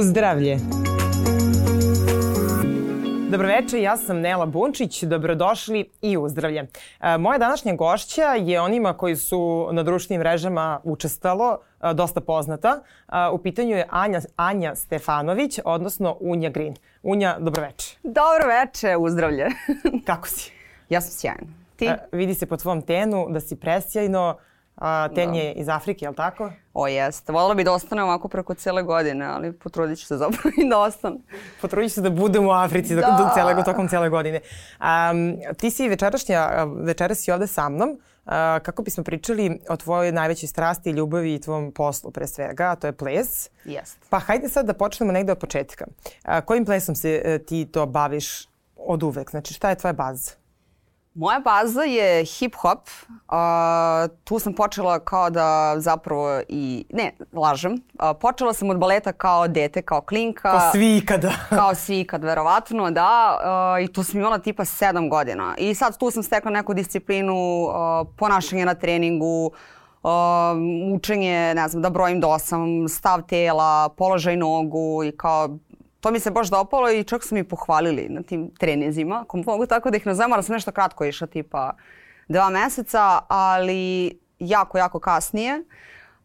Uzdravlje. Dobroveče, ja sam Nela Bunčić, dobrodošli i uzdravlje. E, moja današnja gošća je onima koji su na društvenim mrežama učestalo, e, dosta poznata. E, u pitanju je Anja, Anja Stefanović, odnosno Unja Green. Unja, dobroveče. Dobroveče, uzdravlje. Kako si? Ja sam sjajna. Ti? Vidi se po tvom tenu da si presjajno. A, ten da. je iz Afrike, je li tako? O, jeste. Volila bi da ostane ovako preko cele godine, ali potrudit ću se zapravo i da ostane. Potrudit ću se da budem u Africi da. do cele, tokom cele godine. Um, ti si večerašnja, večeras si ovde sa mnom. Uh, kako bismo pričali o tvojoj najvećoj strasti, ljubavi i tvom poslu pre svega, a to je ples. Jeste. Pa hajde sad da počnemo negde od početka. Uh, kojim plesom se uh, ti to baviš od uvek? Znači šta je tvoja baza? Moja baza je hip-hop. Uh, tu sam počela kao da zapravo i... Ne, lažem. Uh, počela sam od baleta kao dete, kao klinka. Kao svi ikada. kao svi ikad, verovatno, da. Uh, I tu sam imala tipa sedam godina. I sad tu sam stekla neku disciplinu, uh, ponašanje na treningu, uh, učenje, ne znam, da brojim do osam, stav tela, položaj nogu i kao to mi se baš dopalo i čak su mi pohvalili na tim trenizima. Ako mogu tako da ih nazovem, ali sam nešto kratko išla, tipa dva meseca, ali jako, jako kasnije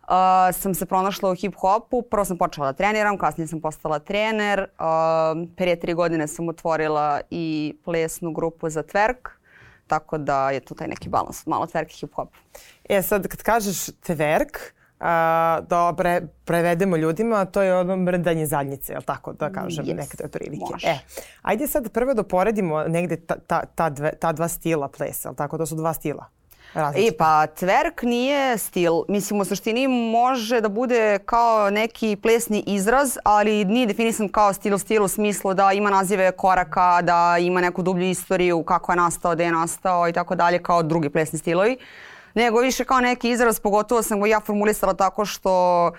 uh, sam se pronašla u hip-hopu. Prvo sam počela da treniram, kasnije sam postala trener. Uh, prije tri godine sam otvorila i plesnu grupu za twerk. Tako da je tu taj neki balans, malo twerk i hip-hop. E sad, kad kažeš twerk, a, da pre, prevedemo ljudima, to je ono mrdanje zadnjice, je li tako da kažem, yes. nekada otprilike. E, ajde sad prvo da poredimo negde ta, ta, ta, dve, ta dva stila plesa, je li tako? To su dva stila. Različite. I pa twerk nije stil. Mislim, u suštini može da bude kao neki plesni izraz, ali nije definisan kao stil stil u smislu da ima nazive koraka, da ima neku dublju istoriju, kako je nastao, gde je nastao i tako dalje, kao drugi plesni stilovi. Uh, nego više kao neki izraz, pogotovo sam ga ja formulisala tako što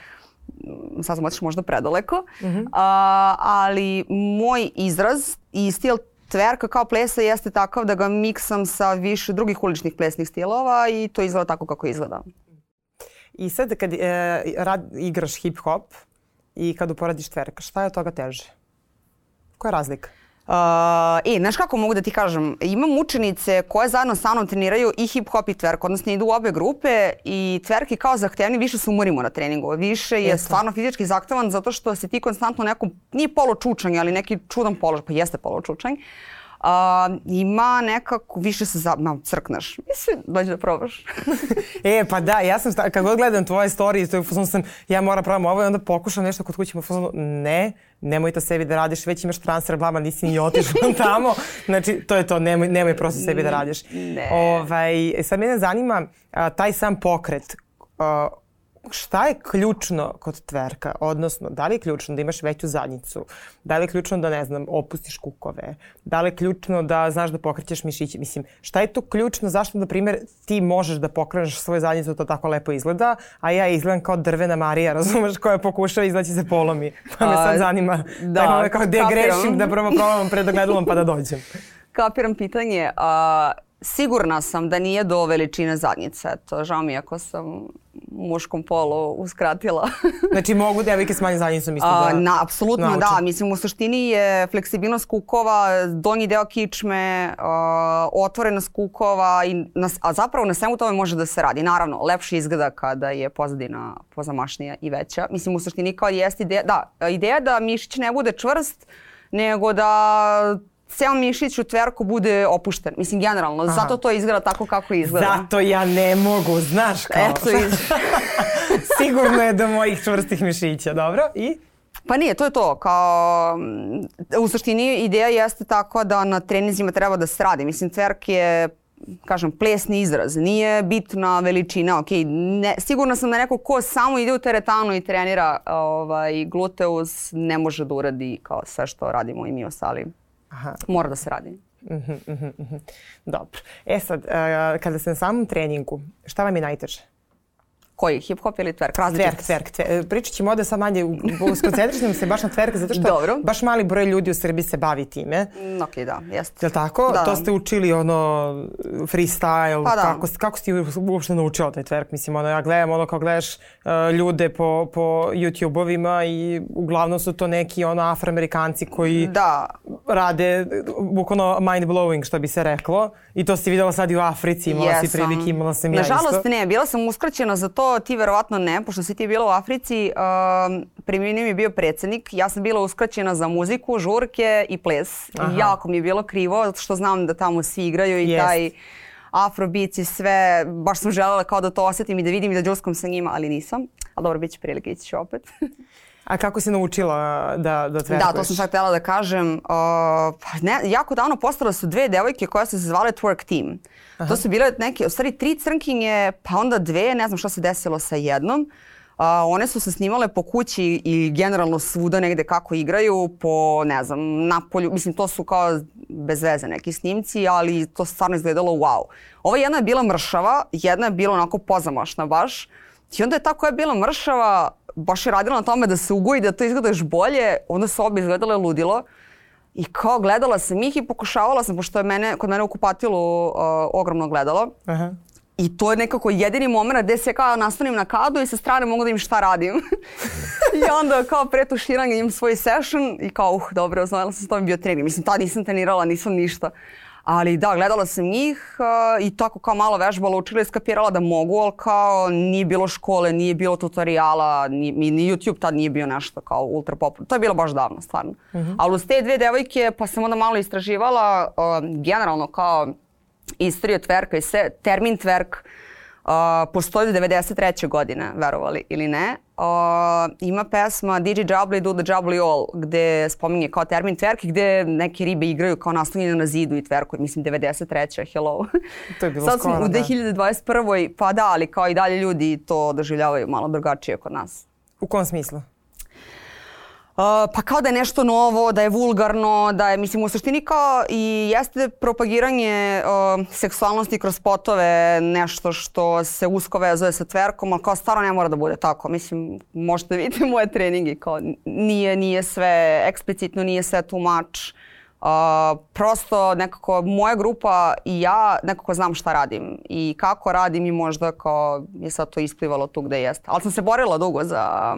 mm, sad sam otišla možda predaleko, mm -hmm. a, ali moj izraz i stil tverka kao plesa jeste takav da ga miksam sa više drugih uličnih plesnih stilova i to izgleda tako kako izgleda. I sad kad e, rad, igraš hip-hop i kad uporadiš tverka, šta je od toga teže? Koja je razlika? Uh, e, znaš kako mogu da ti kažem, imam učenice koje zajedno sa mnom treniraju i hip hop i twerk, odnosno idu u obe grupe i twerk je kao zahtevni, više se umorimo na treningu, više je Eto. stvarno fizički zahtevan zato što se ti konstantno nekom, nije poločučanj, ali neki čudan položaj, pa jeste poločučanj, uh, ima nekako, više se za, ma, crkneš. Mislim, dođi da probaš. e, pa da, ja sam, kad god gledam tvoje storije, to sam, ja moram pravim ovo i onda pokušam nešto kod kuće, ne, nemoj to sebi da radiš, već imaš transfer blama, nisi ni otišao tamo. Znači, to je to, nemoj, nemoj prosto sebi da radiš. Ne. Ovaj, sad mene zanima a, taj sam pokret. A, šta je ključno kod tverka? Odnosno, da li je ključno da imaš veću zadnjicu? Da li je ključno da, ne znam, opustiš kukove? Da li je ključno da znaš da pokrećeš mišiće? Mislim, šta je to ključno? Zašto, na primjer, ti možeš da pokreneš svoju zadnjicu, to tako lepo izgleda, a ja izgledam kao drvena Marija, razumeš, koja pokušava izlaći se polomi. Pa me sad zanima, da, tako, kao gde grešim da prvo probam pred ogledalom pa da dođem. Kapiram pitanje. A, sigurna sam da nije do veličine zadnjice. To žao mi ako sam muškom polu uskratila. znači mogu devojke s manje zadnjicom isto da na, Apsolutno nauče. da. Mislim u suštini je fleksibilnost kukova, donji deo kičme, uh, otvorenost kukova, i na, a zapravo na svemu tome može da se radi. Naravno, lepše izgleda kada je pozadina pozamašnija i veća. Mislim u suštini kao jeste ideja, da, ideja da mišić ne bude čvrst, nego da ceo mišić u tverku bude opušten. Mislim, generalno. Aha. Zato to izgleda tako kako izgleda. Zato ja ne mogu, znaš kao. Eto, iz... Sigurno je do mojih čvrstih mišića. Dobro, i? Pa nije, to je to. Kao, u suštini ideja jeste tako da na trenizima treba da se radi. Mislim, tverk je kažem, plesni izraz. Nije bitna veličina. Ok, ne, sigurno sam da neko ko samo ide u teretanu i trenira ovaj, gluteus ne može da uradi kao sve što radimo i mi ostali. Aha. Mora da se radi. Uh -huh, uh -huh. Dobro. E sad, kada ste na samom treningu, šta vam je najteže? Koji? Hip-hop ili twerk? Različite. Twerk, twerk. twerk. Pričat ćemo ovde sad manje, skoncentrišemo se baš na twerk, zato što Dobro. baš mali broj ljudi u Srbiji se bavi time. Ok, da, jeste. Je li tako? Da. To ste učili ono freestyle, Pa da. kako, kako si ti uopšte naučila taj twerk? Mislim, ono, ja gledam ono kao gledaš uh, ljude po, po YouTube-ovima i uglavnom su to neki ono afroamerikanci koji Da, rade bukvalno mind blowing što bi se reklo i to si videla sad i u Africi, imala si Jesam. prilike, imala sam ja Nažalost isto. ne, bila sam uskraćena za to, ti verovatno ne, pošto si ti bila u Africi, um, primjenio mi je bio predsednik, ja sam bila uskraćena za muziku, žurke i ples. Aha. I jako mi je bilo krivo, zato što znam da tamo svi igraju i Jest. taj i sve, baš sam želela kao da to osjetim i da vidim i da džuskam sa njima, ali nisam. Ali dobro, bit će prilike, ići ću opet. A kako si naučila da, da twerkuješ? Da, to sam sad htjela da kažem. Uh, pa ne, jako davno postale su dve devojke koje su se zvale Twerk Team. To su bile neke, u stvari tri crnkinje, pa onda dve, ne znam šta se desilo sa jednom. Uh, one su se snimale po kući i generalno svuda negde kako igraju, po, ne znam, napolju. Mislim, to su kao bez veze neki snimci, ali to stvarno izgledalo wow. Ova jedna je bila mršava, jedna je bila onako pozamašna baš. I onda je ta koja je bila mršava baš je radila na tome da se ugoji, da to izgleda još bolje. Onda su obje izgledale ludilo. I kao gledala sam ih i pokušavala sam, pošto je mene, kod mene u kupatilu uh, ogromno gledalo. Aha. I to je nekako jedini moment gde se kao nastanem na kadu i sa strane mogu da im šta radim. I onda kao pre tuširanja imam svoj session i kao uh, dobro, osnovila sam se to mi bio trening. Mislim, tad nisam trenirala, nisam ništa. Ali da, gledala sam njih uh, i tako kao malo vežbala, učila i skapirala da mogu, ali kao nije bilo škole, nije bilo tutoriala, ni, ni, YouTube tad nije bio nešto kao ultra popularno. To je bilo baš davno, stvarno. Ali uz te dve devojke pa sam onda malo istraživala uh, generalno kao istoriju tverka i sve, termin tverk uh, postoji do 93. godine, verovali ili ne. Uh, ima pesma DJ Jubbly Do The Jubbly All, gde spominje kao termin twerk i gde neke ribe igraju kao naslonjene na zidu i twerkuju. Mislim, 93. Hello. To je bilo Sad skoro, u da. 2021. Pa da, ali kao i dalje ljudi to doživljavaju malo drugačije kod nas. U kom smislu? Uh, pa kao da je nešto novo, da je vulgarno, da je, mislim, u suštini kao i jeste propagiranje uh, seksualnosti kroz spotove nešto što se usko vezuje sa tverkom, ali kao stvarno ne mora da bude tako. Mislim, možete vidjeti moje treninge, kao nije, nije sve eksplicitno, nije sve too much. Uh, prosto nekako moja grupa i ja nekako znam šta radim i kako radim i možda kao je sad to isplivalo tu gde jeste. Ali sam se borila dugo za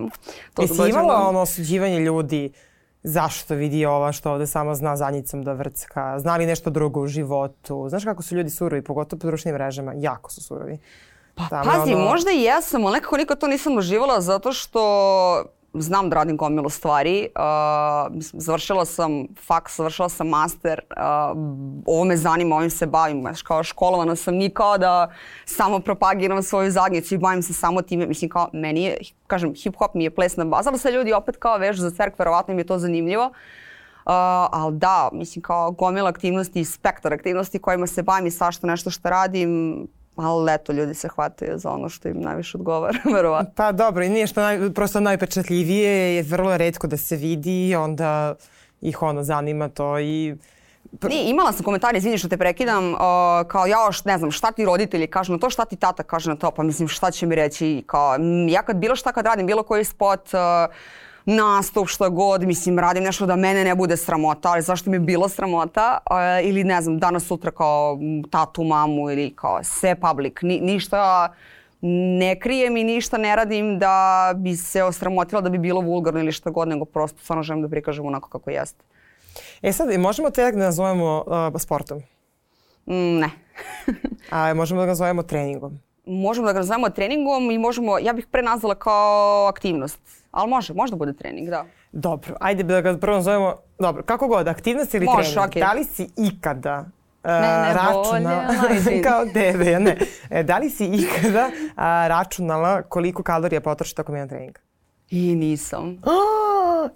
to da Jesi dođem imala ono osuđivanje ljudi zašto vidi ova što ovde samo zna zadnjicom da vrcka, zna li nešto drugo u životu. Znaš kako su ljudi surovi, pogotovo po društvenim mrežama, jako su surovi. Pa Tamo pazi, ono- možda i jesam, ali nekako nikad to nisam doživala zato što znam da radim gomilu stvari. Uh, završila sam faks, završila sam master. Uh, ovo me zanima, ovim se bavim. Znaš, kao školovana sam ni kao da samo propagiram svoju zadnjicu i bavim se samo time. Mislim, kao meni je, kažem, hip-hop mi je plesna baza, ali se ljudi opet kao vežu za cverk, verovatno im je to zanimljivo. Uh, ali da, mislim kao gomila aktivnosti i spektar aktivnosti kojima se bavim i svašta nešto što radim, ali eto, ljudi se hvataju za ono što im najviše odgovara, verovatno. Pa dobro, i nije što naj, prosto najpečatljivije je vrlo redko da se vidi, onda ih ono zanima to i Nije, imala sam komentar, izvini što te prekidam, uh, kao ja, š- ne znam, šta ti roditelji kažu na to, šta ti tata kaže na to, pa mislim šta će mi reći, kao, ja kad bilo šta kad radim, bilo koji spot, uh, nastup, šta god, mislim, radim nešto da mene ne bude sramota, ali zašto mi je bilo sramota, uh, ili ne znam, danas sutra kao tatu, mamu ili kao sve public, Ni, ništa ne krijem i ništa ne radim da bi se osramotila da bi bilo vulgarno ili šta god, nego prosto stvarno želim da prikažem onako kako jeste. E sad, možemo te da nazovemo uh, sportom, Mm, ne. a možemo da ga nazovemo treningom. Možemo da ga nazovemo treningom i možemo, ja bih pre nazvala kao aktivnost. Ali može, može da bude trening, da. Dobro, ajde da ga prvo nazovemo, dobro, kako god, aktivnost ili Može, trening. okej. Da li si ikada uh, ne, računala, voljela, izvini. kao tebe, ne. E, da li si ikada uh, računala koliko kalorija potroši tokom jednog treninga? I nisam.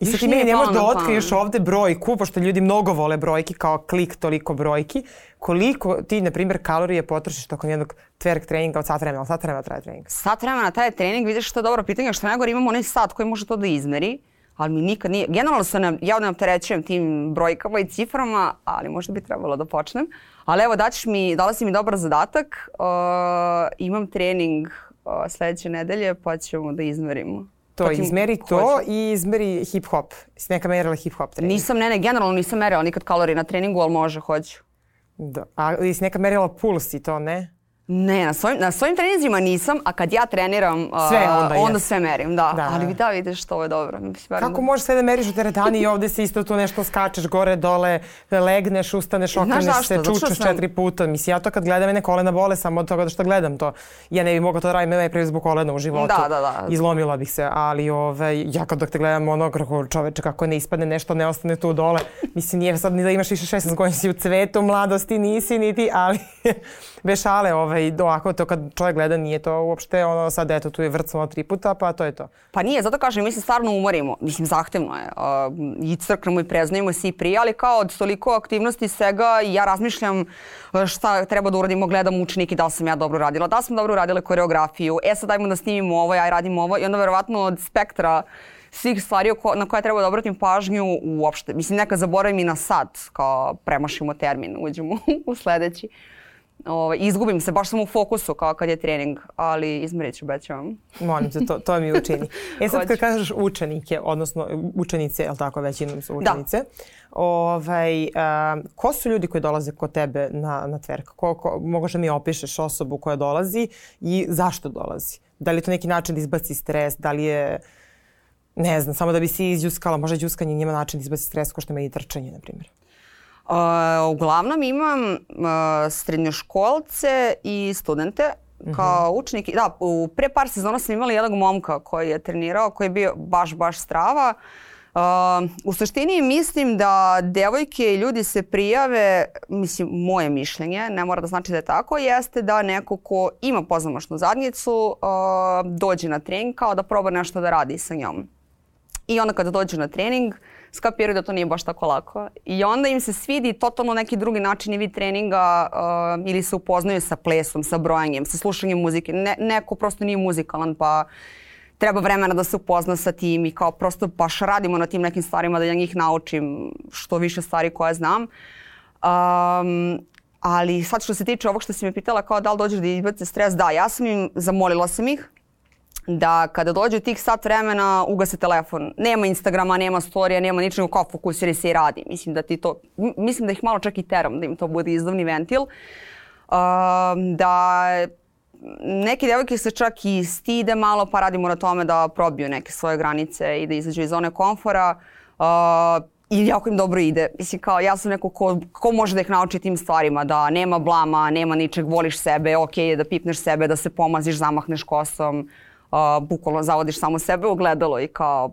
I sad ti meni ne možeš da otkriješ ovde brojku, pošto ljudi mnogo vole brojki, kao klik toliko brojki. Koliko ti, na primjer, kalorije potrošiš tokom jednog twerk treninga od sat vremena, ali sat vremena traje trening? Sat vremena taj trening, vidiš što je dobro pitanje, što najgore imamo onaj sat koji može to da izmeri, ali mi nikad nije, generalno se ne, ja ne opterećujem tim brojkama i ciframa, ali možda bi trebalo da počnem. Ali evo, daćeš mi, dala si mi dobar zadatak, uh, imam trening uh, sledeće nedelje pa ćemo da izmerimo. To, Takim, izmeri to hoću. i izmeri hip hop. Si neka merila hip hop trening? Nisam, ne, ne, generalno nisam merila nikad kalorije na treningu, ali može, hoću. Da. A si neka merila puls i to, ne? Ne, na svojim, na svojim treninzima nisam, a kad ja treniram, sve onda, onda sve merim, da. da. Ali da, vidiš, to je dobro. Mislim, Kako da... možeš sve da meriš u teretani i ovde se isto tu nešto skačeš gore, dole, legneš, ustaneš, okreneš se, čučeš sam... četiri puta. Mislim, ja to kad gledam, mene kolena bole samo od toga da što gledam to. Ja ne bih mogla to da radim, najprije zbog kolena u životu. Da, da, da. Izlomila bih se, ali ove, ja kad dok te gledam ono, kako čoveče, kako ne ispadne nešto, ne ostane tu dole. Mislim, nije sad ni da imaš više 16 godina, si u cvetu, mladosti nisi niti, ali vešale, ovaj, ovako to kad čovjek gleda nije to uopšte ono sad eto tu je vrcalo tri puta pa to je to. Pa nije, zato kažem mi se stvarno umorimo, mislim zahtevno je uh, i crknemo i preznajemo se i prije, ali kao od toliko aktivnosti svega ja razmišljam šta treba da uradimo, gledam učenike da li sam ja dobro radila, da li sam dobro uradila koreografiju, e sad dajmo da snimimo ovo, ja radimo ovo i onda verovatno od spektra svih stvari na koje treba da obratim pažnju uopšte. Mislim, neka zaboravim i na sad, kao premašimo termin, uđemo u sledeći. Ovaj, izgubim se, baš sam u fokusu kao kad je trening, ali izmerit ću, bećam. Molim te, to, to mi učini. E sad kad kažeš učenike, odnosno učenice, je li tako, većinom su da. učenice, da. ovaj, a, ko su ljudi koji dolaze kod tebe na, na tverk? Ko, ko, možeš da mi opišeš osobu koja dolazi i zašto dolazi? Da li je to neki način da izbaci stres, da li je ne znam, samo da bi si izđuskala, možda đuskanje njima način da izbaci stres ko što meni trčanje, na primjer. Uh, uglavnom imam uh, srednjoškolce i studente kao uh mhm. -huh. učenike. Da, u, pre par sezona sam imala jednog momka koji je trenirao, koji je bio baš, baš strava. Uh, u suštini mislim da devojke i ljudi se prijave, mislim, moje mišljenje, ne mora da znači da je tako, jeste da neko ko ima pozamašnu zadnjicu uh, dođe na trening kao da proba nešto da radi sa njom. I onda kada dođe na trening, uh, skapiraju da to nije baš tako lako. I onda im se svidi totalno neki drugi način i vid treninga uh, ili se upoznaju sa plesom, sa brojanjem, sa slušanjem muzike. Ne, neko prosto nije muzikalan pa treba vremena da se upozna sa tim i kao prosto baš radimo na tim nekim stvarima da ja njih naučim što više stvari koje znam. Um, ali sad što se tiče ovog što si me pitala kao da li dođeš da izbace stres, da, ja sam im, zamolila sam ih da kada dođe tih sat vremena ugase telefon. Nema Instagrama, nema storija, nema ničega kao fokusiri se i radi. Mislim da ti to, mislim da ih malo čak i teram da im to bude izdavni ventil. Uh, da neke devojke se čak i stide malo pa radimo na tome da probiju neke svoje granice i da izađu iz zone komfora. Uh, i jako im dobro ide. Mislim kao ja sam neko ko, ko može da ih nauči tim stvarima, da nema blama, nema ničeg, voliš sebe, ok je da pipneš sebe, da se pomaziš, zamahneš kosom, uh, bukvalno zavodiš samo sebe u gledalo i kao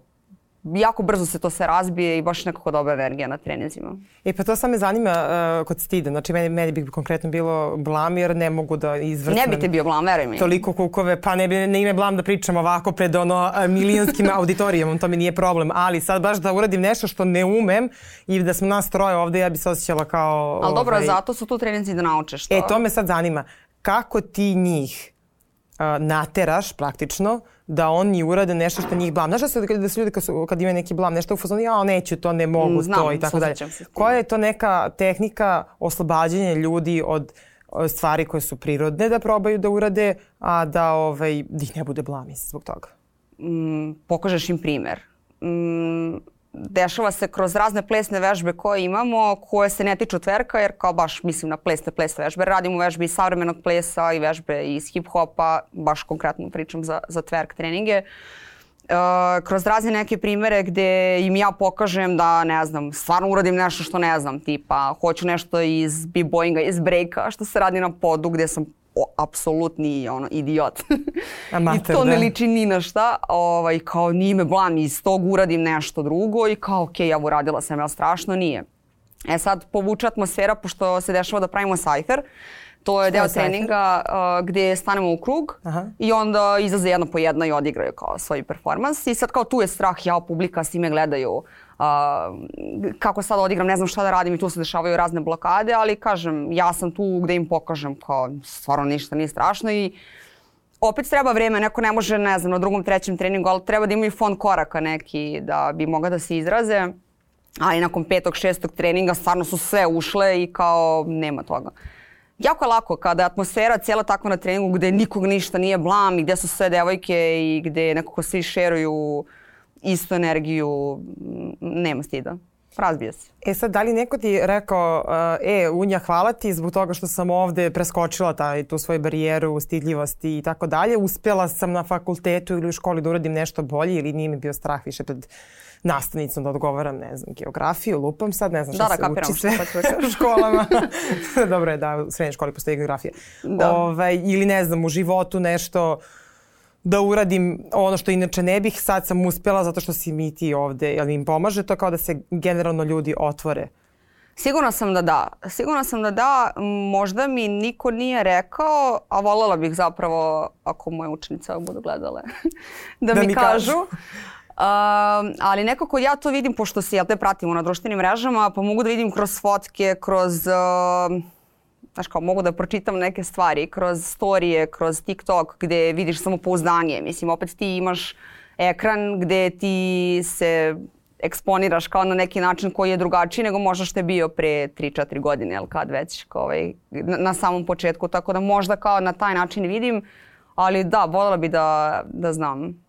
jako brzo se to sve razbije i baš nekako dobra energija na trenizima. E pa to sad me zanima uh, kod stide. Znači meni, meni bi konkretno bilo blam jer ne mogu da izvrtnem. Ne bi te bio blam, veruj mi. Toliko kukove, pa ne bi ne ime blam da pričam ovako pred ono milionskim auditorijom, to mi nije problem. Ali sad baš da uradim nešto što ne umem i da smo nas troje ovde, ja bi se osjećala kao... Ali dobro, ovaj... zato su tu treninzi da naučeš to. E, to me sad zanima. Kako ti njih nateraš praktično da oni urade nešto što njih blam. Znaš da, se, da su ljudi kad, su, kad imaju neki blam, nešto u fazonu, ja neću to, ne mogu Znam, to i tako dalje. Koja je to neka tehnika oslobađanja ljudi od stvari koje su prirodne da probaju da urade, a da, ovaj, da ih ne bude blam zbog toga? Mm, pokažeš im primer. Mm, dešava se kroz razne plesne vežbe koje imamo, koje se ne tiču tverka, jer kao baš mislim na plesne plesne vežbe. Radimo vežbe iz savremenog plesa i vežbe iz hip-hopa, baš konkretno pričam za, za tverk treninge. Uh, kroz razne neke primere gde im ja pokažem da, ne znam, stvarno uradim nešto što ne znam, tipa hoću nešto iz b-boyinga, iz breaka, što se radi na podu gde sam apsolutni ono, idiot. Amater, I to ne da. liči ni na šta. Ovaj, kao nije me blam, iz tog uradim nešto drugo i kao ok, ja uradila sam, ja strašno nije. E sad povuče atmosfera, pošto se dešava da pravimo sajfer. To je deo treninga uh, gde stanemo u krug Aha. i onda izlaze jedno po jedno i odigraju kao svoj performans. I sad kao tu je strah, ja publika, svi me gledaju a, kako sad odigram, ne znam šta da radim i tu se dešavaju razne blokade, ali kažem, ja sam tu gde im pokažem kao stvarno ništa nije strašno i opet treba vreme, neko ne može, ne znam, na drugom, trećem treningu, ali treba da imaju fon koraka neki da bi mogla da se izraze. Ali nakon petog, šestog treninga stvarno su sve ušle i kao nema toga. jako je lako kada je atmosfera cijela takva na treningu gde nikog ništa nije blam i gde su sve devojke i gde nekako svi šeruju istu energiju, nema stida. Razbija se. E sad, da li neko ti rekao, uh, e, Unja, hvala ti zbog toga što sam ovde preskočila taj, tu svoju barijeru, stidljivosti i tako dalje. Uspela sam na fakultetu ili u školi da uradim nešto bolje ili nije mi bio strah više pred nastavnicom da odgovaram, ne znam, geografiju, lupam sad, ne znam šta da, se da, uči sve da u školama. Dobro je da u srednjoj školi postoji geografija. Da. Ove, ovaj, ili ne znam, u životu nešto da uradim ono što inače ne bih, sad sam uspjela zato što si mi ti ovde, jel im pomaže to kao da se generalno ljudi otvore? Sigurna sam da da. Sigurna sam da da. Možda mi niko nije rekao, a voljela bih zapravo, ako moje učenice budu gledale, da, da mi, mi kažu. kažu. Uh, ali nekako ja to vidim, pošto se ja te pratimo na društvenim mrežama, pa mogu da vidim kroz fotke, kroz... Uh, znaš kao, mogu da pročitam neke stvari kroz storije, kroz TikTok gde vidiš samo pouzdanje. Mislim, opet ti imaš ekran gde ti se eksponiraš kao na neki način koji je drugačiji nego možda što je bio pre 3-4 godine, jel kad već, kao ovaj, na, na samom početku. Tako da možda kao na taj način vidim, ali da, voljela bi da, da znam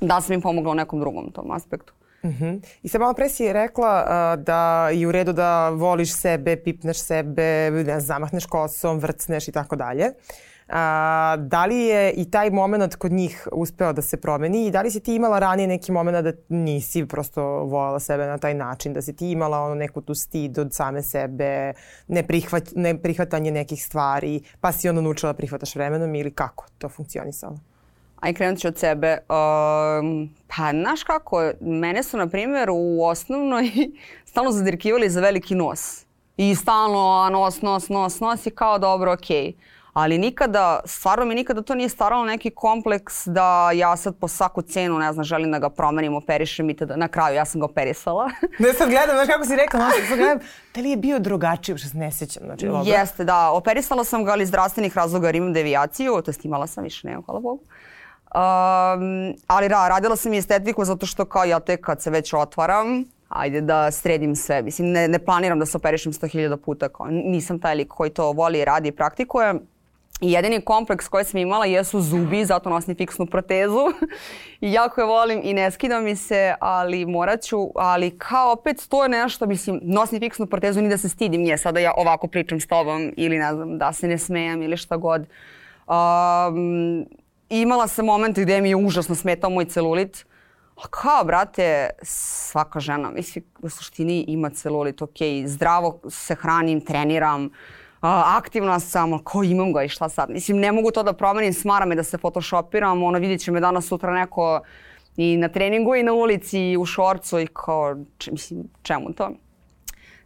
da sam im pomogla u nekom drugom tom aspektu. Uh mhm. -huh. I sad malo pre si rekla uh, da je u redu da voliš sebe, pipneš sebe, ne zamahneš kosom, vrcneš i tako dalje. A, da li je i taj moment kod njih uspeo da se promeni i da li si ti imala ranije neki moment da nisi prosto voljela sebe na taj način, da si ti imala ono neku tu stid od same sebe, neprihvat, neprihvatanje nekih stvari, pa si onda naučila da prihvataš vremenom ili kako to funkcionisalo? Aj krenut ću od sebe. Um, pa, znaš kako, mene su, na primjer, u osnovnoj stalno zadirkivali za veliki nos. I stalno nos, nos, nos, nos i kao dobro, okej. Okay. Ali nikada, stvarno mi nikada to nije staralo neki kompleks da ja sad po svaku cenu, ne znam, želim da ga promenim, operišem i tada na kraju ja sam ga operisala. ne sad gledam, znaš kako si rekla, no, sad gledam, da li je bio drugačiji, uopšte se ne sjećam. Znači, Jeste, da, operisala sam ga ali iz zdravstvenih razloga jer imam devijaciju, to jest imala sam više, nema, hvala Bogu. Um, ali da, radila sam i estetiku zato što kao ja tek kad se već otvaram, ajde da sredim sve. Mislim, ne, ne planiram da se operišem 100.000 puta, kao, nisam taj lik koji to voli, radi i praktikuje. I jedini kompleks koji sam imala jesu zubi, zato nosim fiksnu protezu. I jako je volim i ne skida mi se, ali morat ću, ali kao opet to je nešto, mislim, nosim fiksnu protezu ni da se stidim nje, sada ja ovako pričam s tobom ili ne znam, da se ne smejam ili šta god. Um, imala sam moment gde mi je užasno smetao moj celulit. A kao, brate, svaka žena, mislim, u suštini ima celulit, ok, zdravo se hranim, treniram, aktivna sam, ko imam ga i šta sad? Mislim, ne mogu to da promenim, smara me da se photoshopiram, ono, vidit će me danas sutra neko i na treningu i na ulici i u šorcu i kao, če, mislim, čemu to?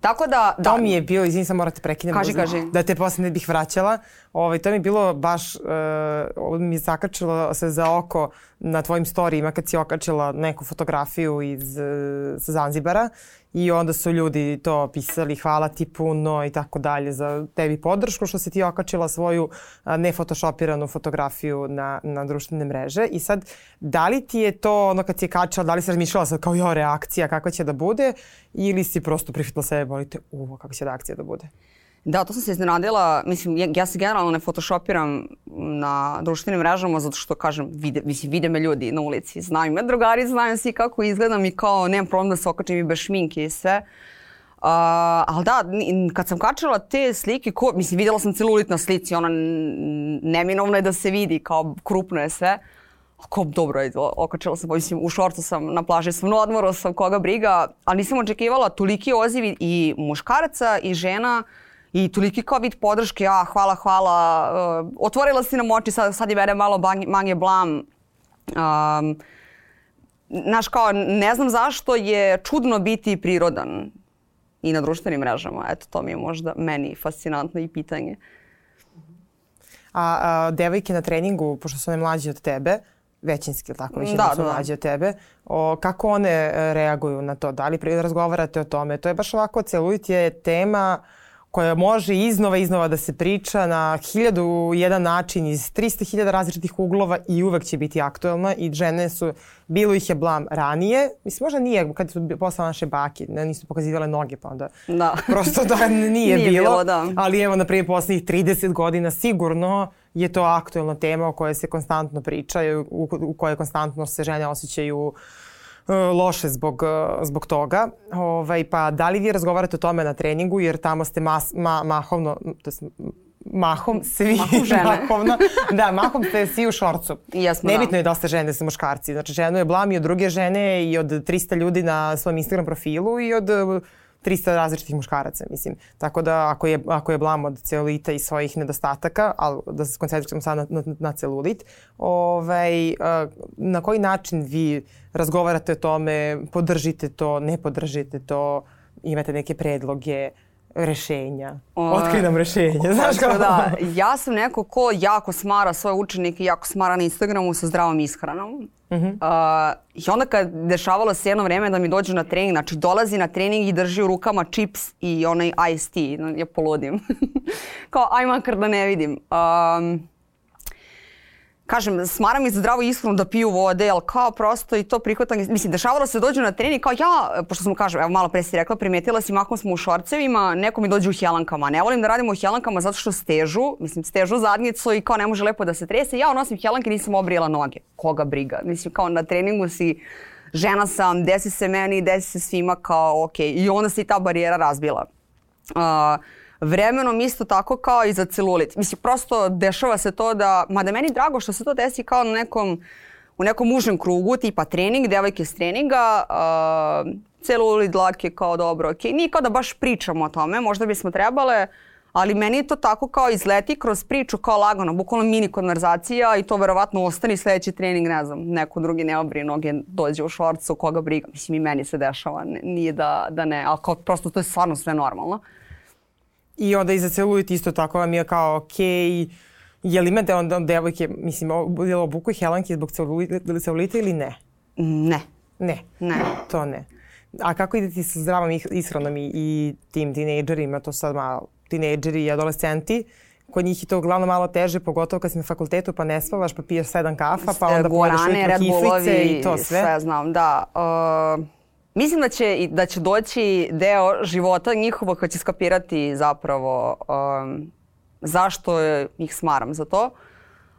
Tako da, da. To mi je bilo, izvini sam morate prekinem. Kaži, da, kaži. Da te posle ne bih vraćala. Ovaj, to mi je bilo baš, uh, mi je zakačilo se za oko na tvojim storijima kad si okačila neku fotografiju iz, uh, sa Zanzibara i onda su ljudi to pisali hvala ti puno i tako dalje za tebi podršku što si ti okačila svoju nefotoshopiranu fotografiju na, na društvene mreže i sad da li ti je to ono kad si je kačala, da li si razmišljala sad kao jo reakcija kakva će da bude ili si prosto prihvatila sebe bolite uvo kakva će reakcija da bude? Da, to sam se iznenadila. Mislim, ja, ja se generalno ne photoshopiram na društvenim mrežama zato što, kažem, vide, mislim, vide me ljudi na ulici. Znaju me drugari, znaju svi kako izgledam i kao nemam problem da se okačim i bez šminke i sve. Uh, ali da, kad sam kačala te slike, ko, mislim, videla sam celulit na slici, ona neminovno je da se vidi, kao krupno je sve. Ako, dobro, je, okačala sam, mislim, u šortu sam, na plaži sam, na odmoru sam, koga briga, ali nisam očekivala toliki oziv i muškaraca i žena uh, i toliki kao vid podrške, a hvala, hvala, uh, otvorila si nam oči, sad, sad je mene malo manje blam. Um, znaš kao, ne znam zašto je čudno biti prirodan i na društvenim mrežama. Eto, to mi je možda meni fascinantno i pitanje. A, a devojke na treningu, pošto su one mlađe od tebe, većinski, ili tako, više da, su da. mlađe od tebe, o, kako one e, reaguju na to? Da li razgovarate o tome? To je baš ovako, celulit je tema uh, koja može iznova iznova da se priča na hiljadu jedan način iz 300.000 različitih uglova i uvek će biti aktuelna i žene su, bilo ih je blam ranije, mislim možda nije kad su poslala naše bake, ne, nisu pokazivale noge pa onda da. prosto da nije, nije bilo, bilo da. ali evo na primjer poslednjih 30 godina sigurno je to aktuelna tema o kojoj se konstantno priča, u, u kojoj konstantno se žene osjećaju uh, loše zbog, e, zbog toga. Ovaj, pa da li vi razgovarate o tome na treningu jer tamo ste mas, ma, mahovno, to je mahom svi mahom žene. mahovno, da, mahom ste svi u šorcu. Jesmo, Nebitno da. je dosta žene sa muškarci. Znači, ženu je blam i od druge žene i od 300 ljudi na svom Instagram profilu i od 300 različitih muškaraca, mislim. Tako da ako je, ako je blam od celulita i svojih nedostataka, ali da se skoncentričamo sad na, na, na celulit, ovaj, na koji način vi razgovarate o tome, podržite to, ne podržite to, imate neke predloge, rešenja. Otkri nam rešenja. Znaš kako? Da, ja sam neko ko jako smara svoje učenike jako smara na Instagramu sa zdravom ishranom. Uh -huh. uh, I onda kad dešavalo se jedno vreme da mi dođe na trening, znači dolazi na trening i drži u rukama čips i onaj iced tea, ja poludim. Kao, aj makar da ne vidim. Um, kažem, smaram ih za zdravo ishranu da piju vode, ali kao prosto i to prihvatanje, mislim, dešavalo se da dođu na trening, kao ja, pošto sam kažem, evo malo pre si rekla, primetila si, makom smo u šorcevima, neko mi dođe u helankama. Ne volim da radimo u helankama zato što stežu, mislim, stežu zadnjicu i kao ne može lepo da se trese. Ja nosim helanke, nisam obrijela noge. Koga briga? Mislim, kao na treningu si žena sam, desi se meni, desi se svima, kao okej. Okay. I onda se i ta barijera razbila. Uh, vremenom isto tako kao i za celulit. Mislim, prosto dešava se to da, mada meni drago što se to desi kao na nekom, u nekom užem krugu, tipa trening, devojke s treninga, uh, celulit, dlake kao dobro, ok. Nije kao da baš pričamo o tome, možda bismo trebale, ali meni je to tako kao izleti kroz priču kao lagano, bukvalno mini konverzacija i to verovatno ostane sledeći trening, ne znam, neko drugi ne obri noge, dođe u šorcu, koga briga. Mislim i meni se dešava, nije da, da ne, ali kao prosto to je stvarno sve normalno. I onda i za celulit isto tako vam je kao okej, okay, je li imate onda devojke, mislim, je li obuku helanke zbog celulita, celulita ili ne? Ne. Ne? Ne. To ne. A kako ide ti sa zdravom ishranom i, i tim tinejdžerima, to sad malo, tinejdžeri i adolescenti, kod njih je to uglavnom malo teže, pogotovo kad si na fakultetu pa ne spavaš, pa piješ sedam kafa, pa onda pojedeš ujutro kiflice i to sve. Sve znam, da. Uh, Mislim da će, da će doći deo života njihovog kad će skapirati zapravo um, zašto ih smaram za to.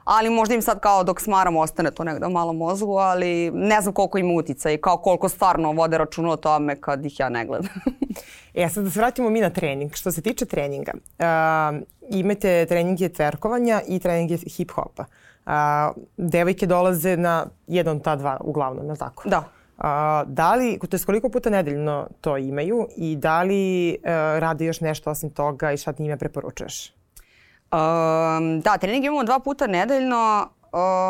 Ali možda im sad kao dok smaram ostane to negde u malom mozgu, ali ne znam koliko ima utica i kao koliko stvarno vode računa o tome kad ih ja ne gledam. e, sad da se vratimo mi na trening. Što se tiče treninga, uh, imate treninge tverkovanja i treninge hip-hopa. Uh, devojke dolaze na jedan ta dva uglavnom, je li tako? Da. A, da li, to je koliko puta nedeljno to imaju i da li uh, rade još nešto osim toga i šta ti njime preporučuješ? Um, da, trening imamo dva puta nedeljno.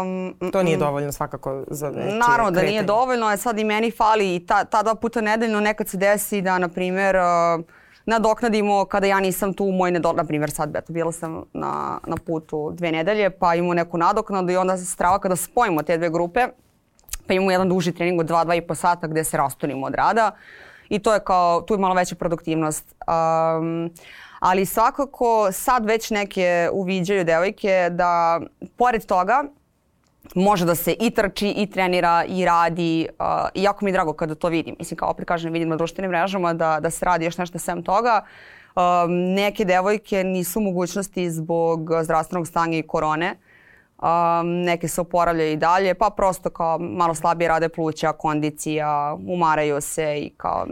Um, to nije dovoljno svakako za nečije Naravno da kretanje. nije dovoljno, a sad i meni fali i ta, ta dva puta nedeljno nekad se desi da, na primjer, uh, nadoknadimo kada ja nisam tu moj nedol... Na primjer sad, eto, bila sam na, na putu dve nedelje, pa imamo neku nadoknadu i onda se strava kada spojimo te dve grupe, pa imamo jedan duži trening od 2-2,5 sata gde se rastonimo od rada i to je kao, tu je malo veća produktivnost. Um, ali svakako sad već neke uviđaju devojke da pored toga može da se i trči, i trenira, i radi. Uh, I jako mi je drago kada to vidim. Mislim, kao opet kažem, vidim na društvenim mrežama da, da se radi još nešto sem toga. Um, neke devojke nisu mogućnosti zbog zdravstvenog stanja i korone. Um, neke se oporavljaju i dalje, pa prosto kao malo slabije rade pluća, kondicija, umaraju se i kao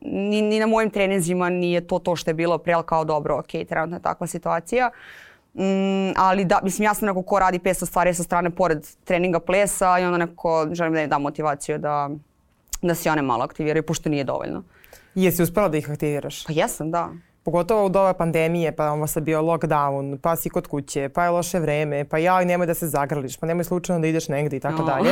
ni, ni na mojim treninzima nije to to što je bilo pre, kao dobro, ok, trenutno je takva situacija. Mm, ali da, mislim, ja sam neko ko radi 500 stvari sa strane pored treninga plesa i onda neko želim da im dam motivaciju da, da se one malo aktiviraju, pošto nije dovoljno. Jesi uspela da ih aktiviraš? Pa jesam, da. Pogotovo u doba pandemije, pa ovo sad bio lockdown, pa si kod kuće, pa je loše vreme, pa ja nemoj da se zagrliš, pa nemoj slučajno da ideš negde i tako dalje.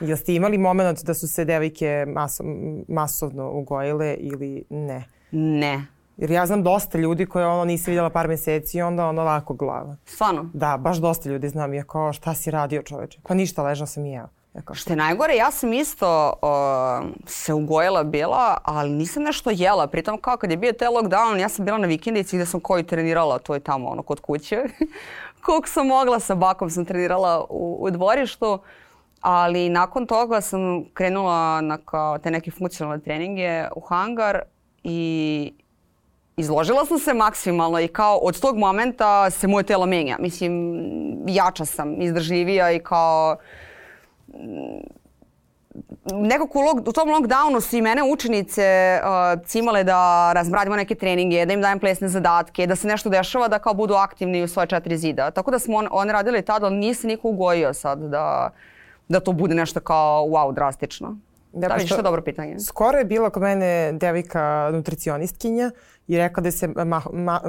Jel ste imali moment da su se devojke maso, masovno ugojile ili ne? Ne. Jer ja znam dosta ljudi koje ono nisi vidjela par meseci i onda ono lako glava. Stvarno? Da, baš dosta ljudi znam. Ja kao šta si radio čoveče? Pa ništa, ležao sam i jeo. Eko. Što je najgore, ja sam isto uh, se ugojila bila, ali nisam nešto jela. Pritom kao kad je bio taj lockdown, ja sam bila na vikendici gde sam koju trenirala, to je tamo ono kod kuće. Koliko sam mogla, sa bakom sam trenirala u, u dvorištu. Ali nakon toga sam krenula na kao te neke funkcionalne treninge u hangar i izložila sam se maksimalno i kao od tog momenta se moje telo menja. Mislim, jača sam, izdržljivija i kao nekako u, log, u tom lockdownu su i mene učenice uh, cimale da razmradimo neke treninge, da im dajem plesne zadatke, da se nešto dešava, da kao budu aktivni u svoje četiri zida. Tako da smo on, one radile tada, ali nije se niko ugojio sad da, da to bude nešto kao wow, drastično. Da, da vidiš, to je dobro pitanje. Skoro je bila kod mene devika nutricionistkinja i rekla da se ma, ma,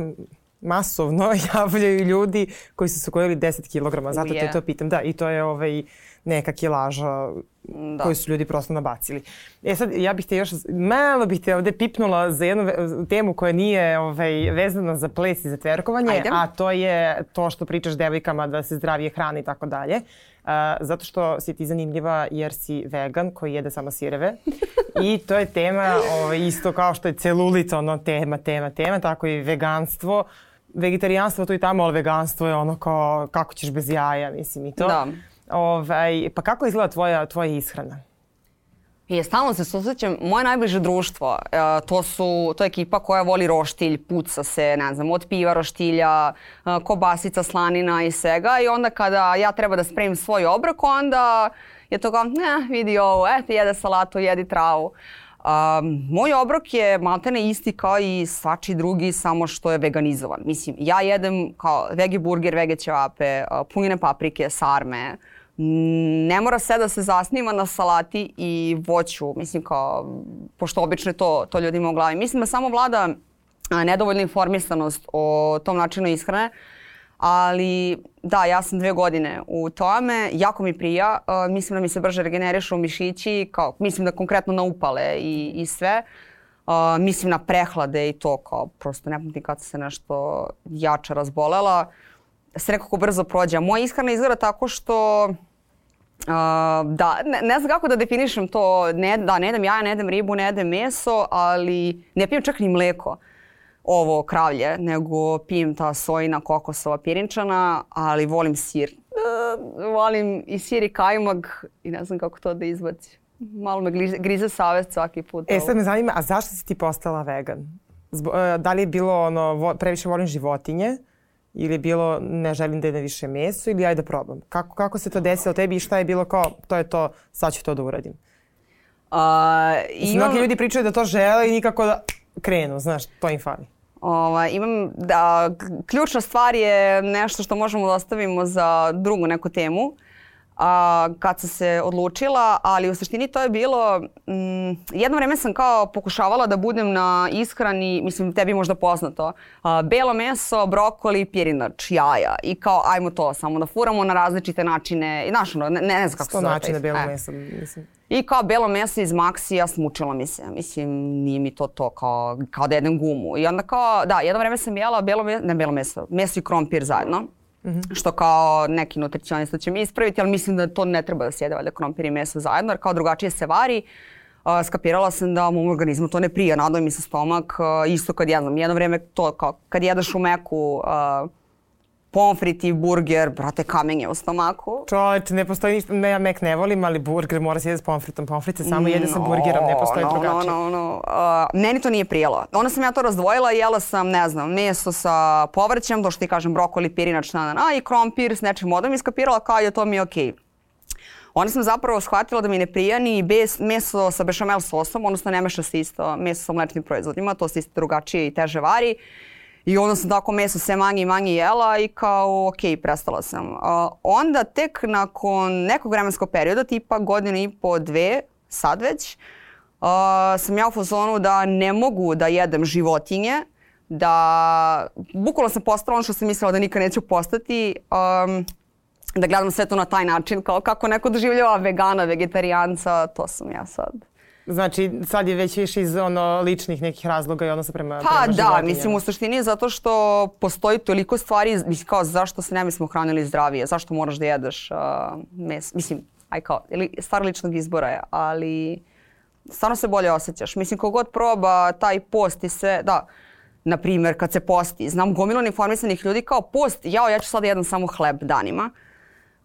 masovno javljaju ljudi koji su se ukojili 10 kg, zato te to pitam. Da, i to je ovaj, neka kilaža da. koju su ljudi prosto nabacili. E sad, ja bih te još, malo bih te ovde pipnula za jednu temu koja nije ovaj, vezana za ples i za tverkovanje, Ajde. a to je to što pričaš devojkama da se zdravije hrane i tako dalje. Uh, zato što si ti zanimljiva jer si vegan koji jede samo sireve i to je tema ovaj, isto kao što je celulit, ono tema, tema, tema, tako i veganstvo. Vegetarijanstvo to i tamo, ali veganstvo je ono kao kako ćeš bez jaja, mislim i to. Da. Ovaj, pa kako izgleda tvoja, tvoja ishrana? Je, stalno se susrećem. Moje najbliže društvo, uh, to su, to je ekipa koja voli roštilj, puca se, ne znam, od piva, roštilja, uh, kobasica, slanina i svega. I onda kada ja treba da spremim svoj obrok, onda je to kao, ne, vidi ovo, eto, jede salatu, jedi travu. Um, moj obrok je maltene isti kao i svači drugi, samo što je veganizovan. Mislim, ja jedem kao vege burger, vege ćevape, uh, punjene paprike, sarme, uh, ne mora sve da se zasniva na salati i voću, mislim kao, pošto obično to, to ljudima u glavi. Mislim da samo vlada nedovoljna informisanost o tom načinu ishrane, ali da, ja sam dve godine u tome, jako mi prija, mislim da mi se brže regenerišu mišići, kao, mislim da konkretno na upale i, i sve. Uh, mislim na prehlade i to kao prosto ne pamtim kad se nešto jače razbolela. Se nekako brzo prođe. Moja ishrana izgleda tako što da, ne, ne znam kako da definišem to, ne, da ne jedem jaja, ne jedem ribu, ne jedem meso, ali ne pijem čak ni mleko ovo kravlje, nego pijem ta sojina kokosova pirinčana, ali volim sir. Uh, volim i sir i kajmag i ne znam kako to da izbaci. Malo me grize, grize savest svaki put. E sad me zanima, a zašto si ti postala vegan? Zbo, uh, da li je bilo ono, vo, previše volim životinje? Ili je bilo ne želim da jedem više meso ili ajde da probam? Kako, kako se to desilo tebi i šta je bilo kao to je to, sad ću to da uradim? Uh, imam... Mnogi ljudi pričaju da to žele i nikako da krenu, znaš, to im fali. Ova, imam, da, ključna stvar je nešto što možemo da ostavimo za drugu neku temu. Uh, a, kad sam se odlučila, ali u suštini to je bilo, mm, jedno vreme sam kao pokušavala da budem na ishrani, mislim tebi možda poznato, a, belo meso, brokoli, pjerinač, jaja i kao ajmo to samo da furamo na različite načine, i znaš ono, ne, ne znam kako se zove. načine belo e. meso, mislim. I kao belo meso iz Maxija smučilo mi se. Mislim, nije mi to to kao, kao da jedem gumu. I onda kao, da, jedno vreme sam jela belo meso, ne belo meso, meso i krompir zajedno. Mm -hmm. Što kao neki nutricionista će mi ispraviti, ali mislim da to ne treba da se jede valjda krompir i meso zajedno, jer kao drugačije se vari. Uh, skapirala sam da mom organizmu to ne prija, nadao mi se stomak, uh, isto kad jednom. Jedno vreme to kao kad jedeš u meku, uh, pomfrit i burger, brate, kamenje u stomaku. Čoveč, ne postoji ništa, ne, ja mek ne volim, ali burger mora se jede s pomfritom. Pomfrit se samo jede sa burgerom, ne postoji no, drugačije. No, no, no. Uh, meni to nije prijelo. Onda sam ja to razdvojila, jela sam, ne znam, meso sa povrćem, to što ti kažem, brokoli, pirinač, na, na, na, i krompir s nečim vodom iskapirala kao je to mi je okej. Okay. Onda sam zapravo shvatila da mi ne prija ni bez, meso sa bešamel sosom, odnosno ne meša se isto meso sa mlečnim proizvodima, to se isto drugačije i teže vari. I onda sam tako meso sve manje i manje jela i kao ok, prestala sam. Uh, onda tek nakon nekog vremenskog perioda, tipa godine i po dve, sad već, uh, sam ja u fazonu da ne mogu da jedem životinje, da bukvalno sam postala ono što sam mislila da nikad neću postati, um, da gledam sve to na taj način, kao kako neko doživljava vegana, vegetarijanca, to sam ja sad. Znači, sad je već više iz ono, ličnih nekih razloga i odnosa prema, pa, prema da, mislim u suštini je zato što postoji toliko stvari, mislim kao zašto se ne bismo hranili zdravije, zašto moraš da jedeš uh, mes, mislim, aj kao, ili stvar ličnog izbora je, ali stvarno se bolje osjećaš. Mislim, kogod proba taj post i sve, da, na primjer, kad se posti, znam gomilo informisanih ljudi kao post, jao, ja ću sad jedan samo hleb danima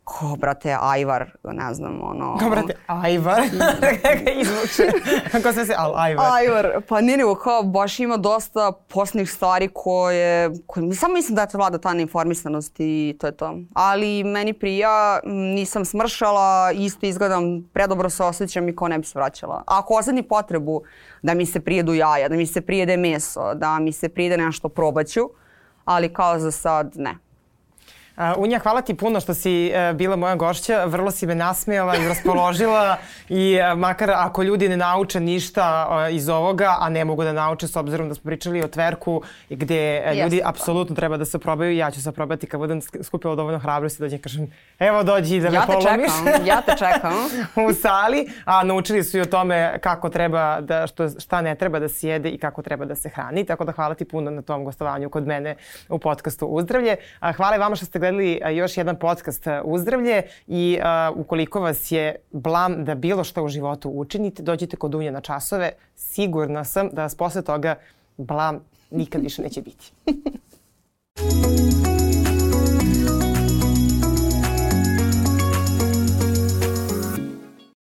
ko, brate, ajvar, ne znam, ono... Ko, brate, ajvar? Kako izvuče? Kako sve se, al, ajvar. Ajvar, pa nije nego, kao, baš ima dosta posnih stvari koje, koje, samo mislim da je to vlada ta neinformisanost i to je to. Ali meni prija, nisam smršala, isto izgledam, predobro se osjećam i ko ne bi se vraćala. Ako osadni potrebu da mi se prijedu jaja, da mi se prijede meso, da mi se prijede nešto, probaću, ali kao za sad, ne. Uh, Unja, hvala ti puno što si uh, bila moja gošća. Vrlo si me nasmijala i raspoložila i uh, makar ako ljudi ne nauče ništa uh, iz ovoga, a ne mogu da nauče s obzirom da smo pričali o tverku gde uh, ljudi apsolutno treba da se probaju. Ja ću se probati kad budem skupila dovoljno hrabrosti dođem kažem evo dođi da me ja polomiš. Čekam, ja te čekam. u sali, a naučili su i o tome kako treba da, što, šta ne treba da se jede i kako treba da se hrani. Tako da hvala ti puno na tom gostovanju kod mene u podcastu Uzdravlje. Uh, hvala i vama što ste gledali još jedan podcast Uzdravlje i uh, ukoliko vas je blam da bilo što u životu učinite, dođite kod Unje na časove. Sigurna sam da vas posle toga blam nikad više neće biti.